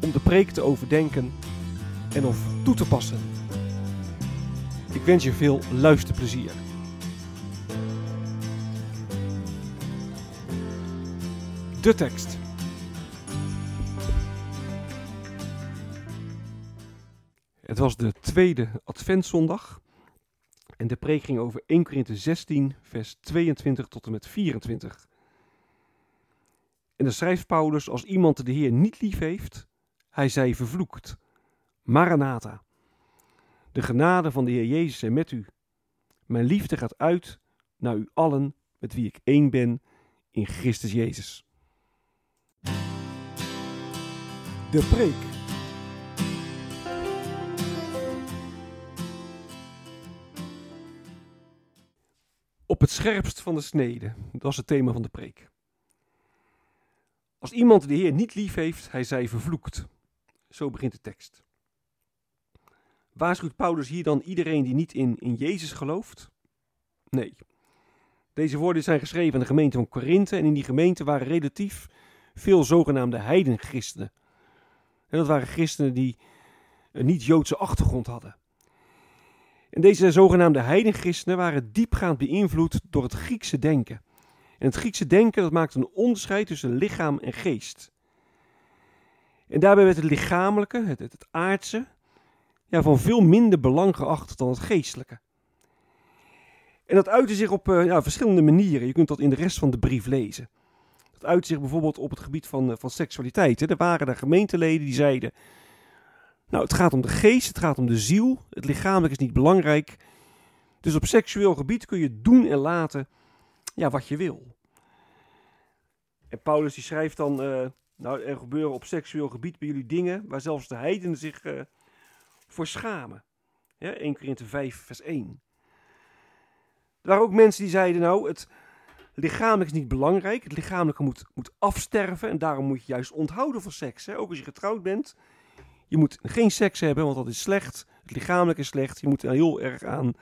om de preek te overdenken en of toe te passen. Ik wens je veel luisterplezier. De tekst. Het was de tweede Adventszondag en de preek ging over 1 Korinthe 16, vers 22 tot en met 24. En dan schrijft Paulus, als iemand de Heer niet lief heeft, hij zij vervloekt. Maranatha. De genade van de Heer Jezus zijn met u. Mijn liefde gaat uit naar u allen met wie ik één ben in Christus Jezus. De preek. Op het scherpst van de snede, dat is het thema van de preek. Als iemand de Heer niet lief heeft, hij zij vervloekt. Zo begint de tekst. Waarschuwt Paulus hier dan iedereen die niet in, in Jezus gelooft? Nee. Deze woorden zijn geschreven aan de gemeente van Korinthe en in die gemeente waren relatief veel zogenaamde heidenchristenen. En dat waren christenen die een niet-Joodse achtergrond hadden. En deze zogenaamde heidenchristenen waren diepgaand beïnvloed door het Griekse denken. En het Griekse denken dat maakte een onderscheid tussen lichaam en geest. En daarbij werd het lichamelijke, het, het, aardse, ja, van veel minder belang geacht dan het geestelijke. En dat uitte zich op uh, ja, verschillende manieren. Je kunt dat in de rest van de brief lezen. Dat uitte zich bijvoorbeeld op het gebied van, uh, van seksualiteit. Hè. Er waren er gemeenteleden die zeiden: Nou, het gaat om de geest, het gaat om de ziel. Het lichamelijk is niet belangrijk. Dus op seksueel gebied kun je doen en laten ja, wat je wil. En Paulus die schrijft dan: uh, Nou, er gebeuren op seksueel gebied bij jullie dingen waar zelfs de heidenen zich voor schamen. Ja, 1 Korinthe 5, vers 1. Er waren ook mensen die zeiden, nou, het lichamelijk is niet belangrijk. Het lichamelijke moet, moet afsterven en daarom moet je juist onthouden van seks. Hè? Ook als je getrouwd bent. Je moet geen seks hebben, want dat is slecht. Het lichamelijk is slecht. Je moet heel erg aan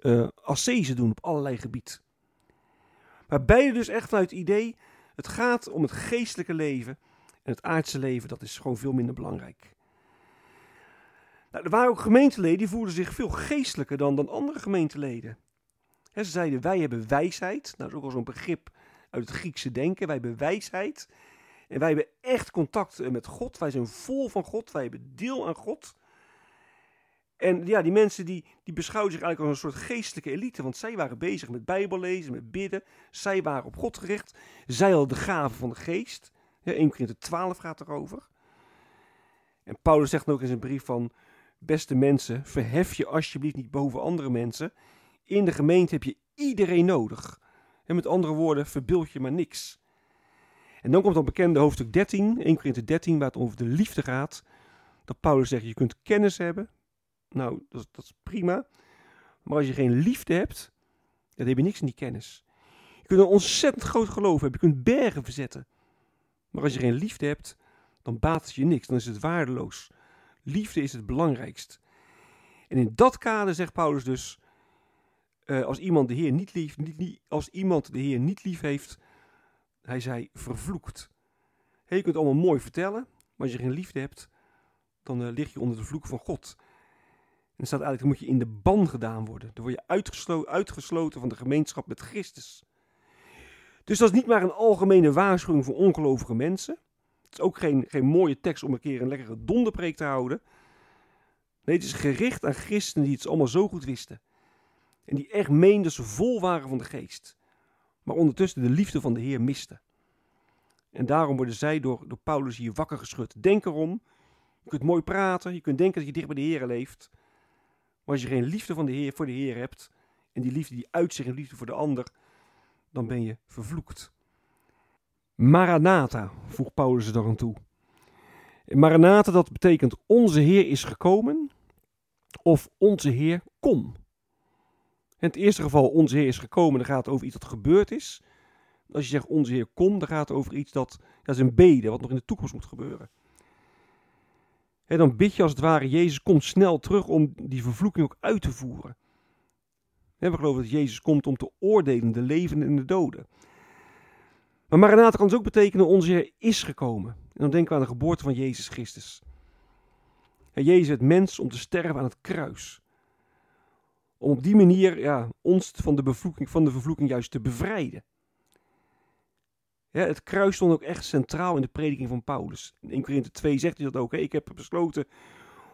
uh, doen op allerlei gebied. Maar beide dus echt vanuit het idee, het gaat om het geestelijke leven. En het aardse leven, dat is gewoon veel minder belangrijk. Nou, er waren ook gemeenteleden die voelden zich veel geestelijker dan, dan andere gemeenteleden. Ze zeiden, wij hebben wijsheid. Nou, dat is ook al zo'n begrip uit het Griekse denken. Wij hebben wijsheid. En wij hebben echt contact eh, met God. Wij zijn vol van God. Wij hebben deel aan God. En ja, die mensen die, die beschouwen zich eigenlijk als een soort geestelijke elite. Want zij waren bezig met bijbellezen, met bidden. Zij waren op God gericht. Zij hadden de gaven van de geest. Ja, 1 Korinthe 12 gaat erover. En Paulus zegt ook in zijn brief van... Beste mensen, verhef je alsjeblieft niet boven andere mensen. In de gemeente heb je iedereen nodig. En met andere woorden, verbeeld je maar niks. En dan komt dan bekende hoofdstuk 13, 1 Korinthe 13, waar het over de liefde gaat. Dat Paulus zegt, je kunt kennis hebben. Nou, dat, dat is prima. Maar als je geen liefde hebt, dan heb je niks in die kennis. Je kunt een ontzettend groot geloof hebben. Je kunt bergen verzetten. Maar als je geen liefde hebt, dan baat het je niks. Dan is het waardeloos. Liefde is het belangrijkst. En in dat kader zegt Paulus dus: uh, als iemand de Heer niet lief, niet, niet, als iemand de Heer niet lief heeft, hij zei vervloekt. Hey, je kunt het allemaal mooi vertellen, maar als je geen liefde hebt, dan uh, lig je onder de vloek van God. En dan staat eigenlijk, dan moet je in de ban gedaan worden. Dan word je uitgeslo uitgesloten van de gemeenschap met Christus. Dus dat is niet maar een algemene waarschuwing voor ongelovige mensen. is ook geen, geen mooie tekst om een keer een lekkere donderpreek te houden. Nee, het is gericht aan christenen die het allemaal zo goed wisten. En die echt meenden dat ze vol waren van de geest. Maar ondertussen de liefde van de Heer misten. En daarom worden zij door, door Paulus hier wakker geschud. Denk erom. Je kunt mooi praten. Je kunt denken dat je dicht bij de Heer leeft. Maar als je geen liefde van de Heer, voor de Heer hebt. En die liefde die uitzicht in liefde voor de ander. Dan ben je vervloekt. Maranatha, voegt Paulus er aan toe. Maranatha, dat betekent onze Heer is gekomen. Of onze Heer kom. In het eerste geval, onze Heer is gekomen, dan gaat het over iets dat gebeurd is. Als je zegt onze Heer kom, dan gaat het over iets dat, dat is een bede, wat nog in de toekomst moet gebeuren. En dan bid je als het ware, Jezus komt snel terug om die vervloeking ook uit te voeren. We geloven dat Jezus komt om te oordelen de levenden en de doden. Maar Maranatha kan dus ook betekenen, onze Heer is gekomen. En dan denken we aan de geboorte van Jezus Christus. En Jezus het mens om te sterven aan het kruis. Om op die manier ja, ons van de, van de vervloeking juist te bevrijden. Ja, het kruis stond ook echt centraal in de prediking van Paulus. In 1 Korinthe 2 zegt hij dat ook. Ik heb besloten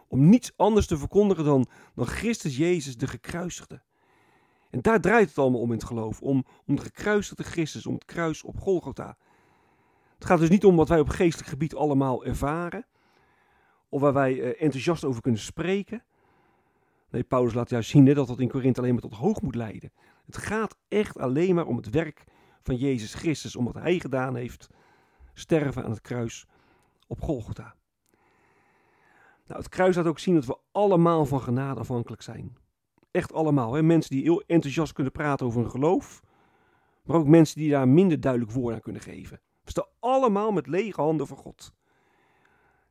om niets anders te verkondigen dan, dan Christus Jezus, de gekruisigde. En daar draait het allemaal om in het geloof. Om, om de gekruisigde Christus, om het kruis op Golgotha. Het gaat dus niet om wat wij op geestelijk gebied allemaal ervaren. Of waar wij uh, enthousiast over kunnen spreken. Nee, Paulus laat juist zien dat dat in Korinthe alleen maar tot hoog moet leiden. Het gaat echt alleen maar om het werk van Jezus Christus, om wat hij gedaan heeft. Sterven aan het kruis op Golgotha. Nou, het kruis laat ook zien dat we allemaal van genade afhankelijk zijn. Echt allemaal. Hè? Mensen die heel enthousiast kunnen praten over hun geloof. Maar ook mensen die daar minder duidelijk woord aan kunnen geven. We staan allemaal met lege handen voor God.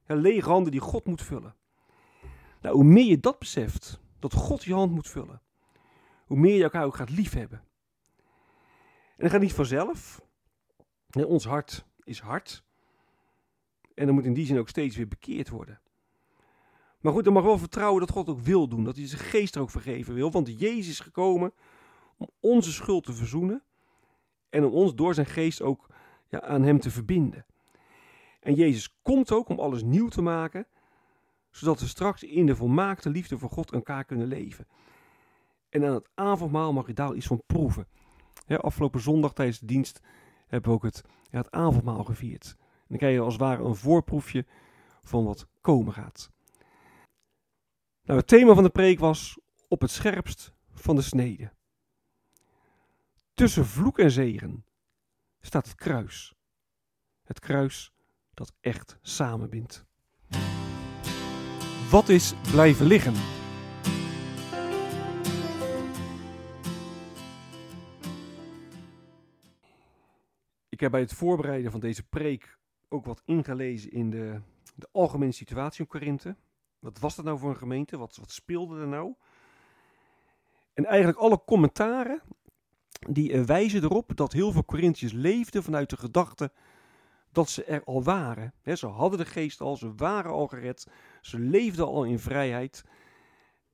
Ja, lege handen die God moet vullen. Nou, hoe meer je dat beseft, dat God je hand moet vullen, hoe meer je elkaar ook gaat liefhebben. En dat gaat niet vanzelf. ons hart is hard. En dan moet in die zin ook steeds weer bekeerd worden. Maar goed, dan mag wel vertrouwen dat God ook wil doen. Dat hij zijn geest er ook vergeven wil. Want Jezus is gekomen om onze schuld te verzoenen. En om ons door zijn geest ook ja, aan hem te verbinden. En Jezus komt ook om alles nieuw te maken. Zodat we straks in de volmaakte liefde voor God elkaar kunnen leven. En aan het avondmaal mag je daar iets van proeven. afgelopen zondag tijdens de dienst hebben we ook het, ja, het avondmaal gevierd. En dan krijg je als het ware een voorproefje van wat komen gaat. Nou, het thema van de preek was op het scherpst van de snede. Tussen vloek en zegen staat het kruis. Het kruis dat echt samenbindt. Wat is blijven liggen? Ik heb bij het voorbereiden van deze preek ook wat ingelezen in de, de algemene situatie in Korinthe. Wat was dat nou voor een gemeente? Wat, wat speelde er nou? En eigenlijk alle commentaren die uh, wijzen erop dat heel veel Corinthiërs leefden vanuit de gedachte dat ze er al waren. ze hadden de geest al, ze waren al gered, ze leefden al in vrijheid.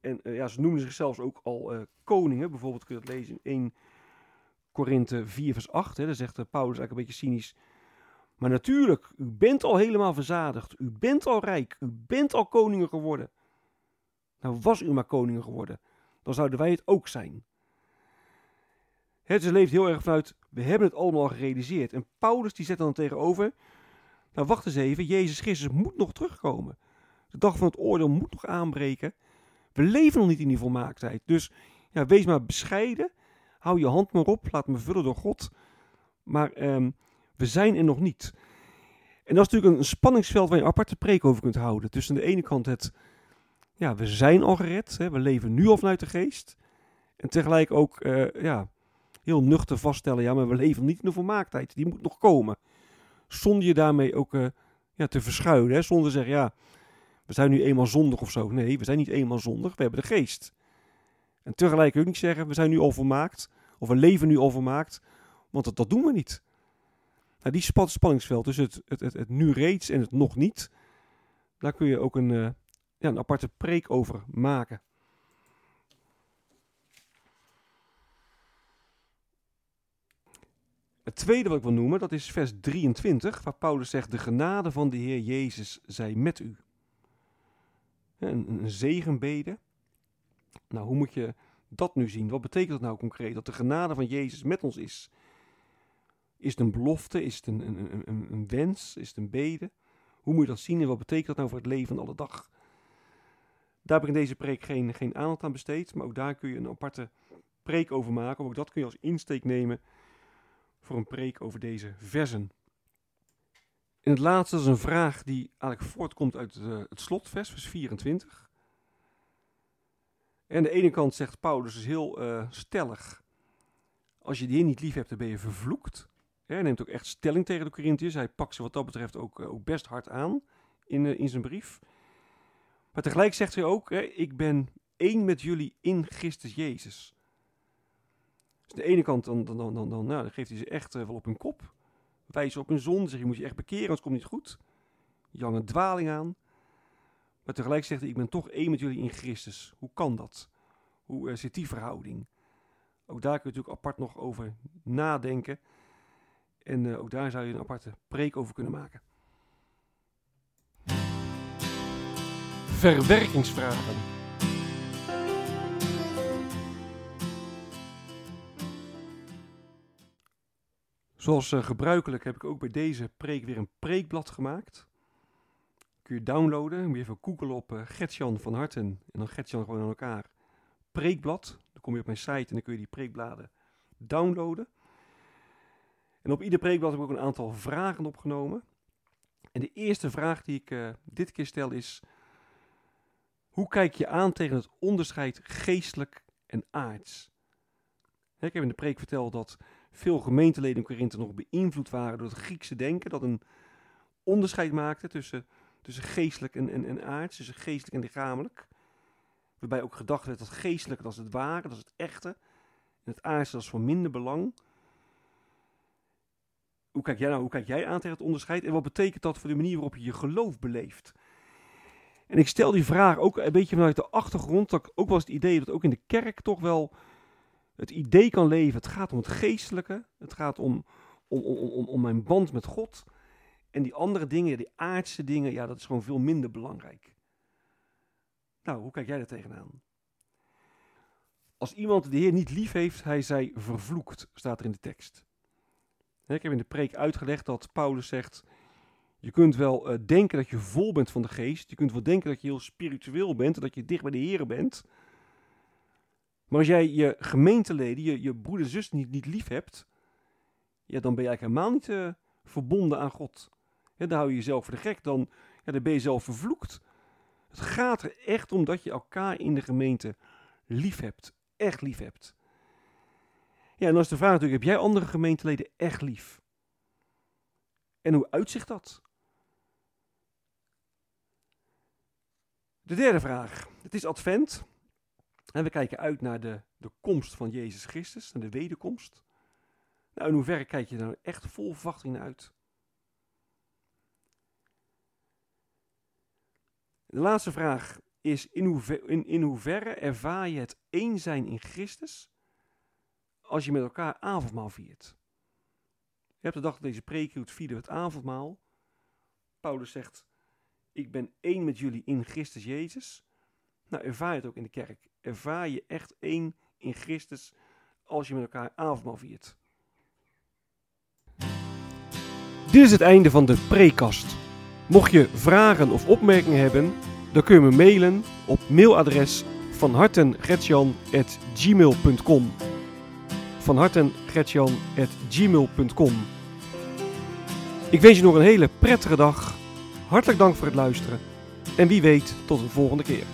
En uh, ja, ze noemden zichzelf ook al uh, koningen. Bijvoorbeeld kun je dat lezen in 1 Korinthe 4 vers 8. Hè. Daar zegt Paulus eigenlijk een beetje cynisch. Maar natuurlijk, u bent al helemaal verzadigd. U bent al rijk. U bent al koningen geworden. Nou, was u maar koningen geworden, dan zouden wij het ook zijn. Het ze leeft heel erg vanuit, we hebben het allemaal gerealiseerd. En Paulus die zet dan tegenover, nou wacht eens even, Jezus Christus moet nog terugkomen. De dag van het oordeel moet nog aanbreken. We leven nog niet in die volmaaktheid. Dus ja, wees maar bescheiden. Hou je hand maar op, laat me vullen door God. Maar um, we zijn er nog niet. En dat is natuurlijk een spanningsveld waar je een aparte preek over kunt houden. Tussen de ene kant het, ja, we zijn al gered, hè, we leven nu al vanuit de geest. En tegelijk ook, uh, ja, heel nuchter vaststellen, ja, maar we leven niet in de volmaaktheid. Die moet nog komen. Zonder je daarmee ook uh, ja, te verschuilen. Hè? Zonder te zeggen, ja, we zijn nu eenmaal zondig of zo. Nee, we zijn niet eenmaal zondig, we hebben de geest. En tegelijk ook niet zeggen, we zijn nu al volmaakt. Of we leven nu al volmaakt. Want dat doen we niet. Nou, die spanningsveld tussen het, het, het, het, nu reeds en het nog niet, daar kun je ook een, uh, ja, een aparte preek over maken. Het tweede wat ik wil noemen, dat is vers 23, waar Paulus zegt, de genade van de Heer Jezus zij met u. Een, een zegenbede. Nou, hoe moet je dat nu zien? Wat betekent dat nou concreet? Dat de genade van Jezus met ons is. Is het een belofte? Is het een, een, een, een wens? Is het een bede? Hoe moet je dat zien en wat betekent dat nou voor het leven van alle dag? Daar heb ik in deze preek geen, geen aandacht aan besteed, maar ook daar kun je een aparte preek over maken. Ook dat kun je als insteek nemen voor een preek over deze versen. En het laatste is een vraag die eigenlijk voortkomt uit uh, het slotvers, vers 24. En aan de ene kant zegt Paulus dus heel uh, stellig, als je die niet lief hebt, dan ben je vervloekt. Hij neemt ook echt stelling tegen de Corinthiërs. Hij pakt ze wat dat betreft ook, uh, ook best hard aan in, in zijn brief. Maar tegelijk zegt hij ook, hè, ik ben één met jullie in Christus Jezus. Dus de ene kant dan, dan, dan, dan, nou, dan geeft hij ze echt wel op hun kop wijzen op een zon. Zeg je moet je echt bekeren, anders komt niet goed. Je dwaling aan. Maar tegelijk zegt hij, ik ben toch één met jullie in Christus. Hoe kan dat? Hoe zit die verhouding? Ook daar kun je natuurlijk apart nog over nadenken. En uh, ook daar zou je een aparte preek over kunnen maken. Verwerkingsvragen. Zoals uh, gebruikelijk heb ik ook bij deze preek weer een preekblad gemaakt. Kun je downloaden. Moet je even googlen op uh, Gertjan van Harten. En dan Gertjan gewoon aan elkaar. Preekblad. Dan kom je op mijn site en dan kun je die preekbladen downloaden. En op ieder preekblad heb ik ook een aantal vragen opgenomen. En de eerste vraag die ik uh, dit keer stel is: Hoe kijk je aan tegen het onderscheid geestelijk en aards? Ik heb in de preek verteld dat veel gemeenteleden in Korinthe nog beïnvloed waren door het Griekse denken, dat een onderscheid maakte tussen, tussen geestelijk en, en, en aards, tussen geestelijk en lichamelijk. Waarbij ook gedacht werd dat geestelijk dat is het ware, dat is het echte, en het aardse is van minder belang. Hoe kijk jij nou, hoe kijk jij aan tegen het onderscheid en wat betekent dat voor de manier waarop je je geloof beleeft? En ik stel die vraag ook een beetje vanuit de achtergrond, dat ik ook wel eens het idee dat ook in de kerk toch wel het idee kan leven. Het gaat om het geestelijke. Het gaat om, om, om, om, om mijn band met God. En die andere dingen, die aardse dingen, ja, dat is gewoon veel minder belangrijk. Nou, hoe kijk jij daar tegenaan? Als iemand de Heer niet lief heeft, hij zij vervloekt, staat er in de tekst. Ik heb in de preek uitgelegd dat Paulus zegt: Je kunt wel uh, denken dat je vol bent van de geest. Je kunt wel denken dat je heel spiritueel bent en dat je dicht bij de Heer bent. Maar als jij je gemeenteleden, je, je broeder en zus niet, niet lief hebt, ja, dan ben je eigenlijk helemaal niet uh, verbonden aan God. Dan hou je jezelf voor de gek, dan, ja, dan ben je zelf vervloekt. Het gaat er echt om dat je elkaar in de gemeente lief hebt. Echt lief hebt. Ja, en dan is de vraag natuurlijk, heb jij andere gemeenteleden echt lief? En hoe uitzicht dat? De derde vraag. Het is advent. En we kijken uit naar de, de komst van Jezus Christus, naar de wederkomst. Nou, in hoeverre kijk je daar echt vol verwachting uit? De laatste vraag is: in, hoever, in, in hoeverre ervaar je het één zijn in Christus als je met elkaar avondmaal viert? Je hebt de dag dat deze preek hield, vierden we het avondmaal. Paulus zegt: Ik ben één met jullie in Christus Jezus. Nou, ervaar je het ook in de kerk ervaar je echt één in Christus als je met elkaar avondmaal viert. Dit is het einde van de prekast. Mocht je vragen of opmerkingen hebben, dan kun je me mailen op mailadres van hartengretjan.gmail.com van Ik wens je nog een hele prettige dag. Hartelijk dank voor het luisteren. En wie weet tot een volgende keer.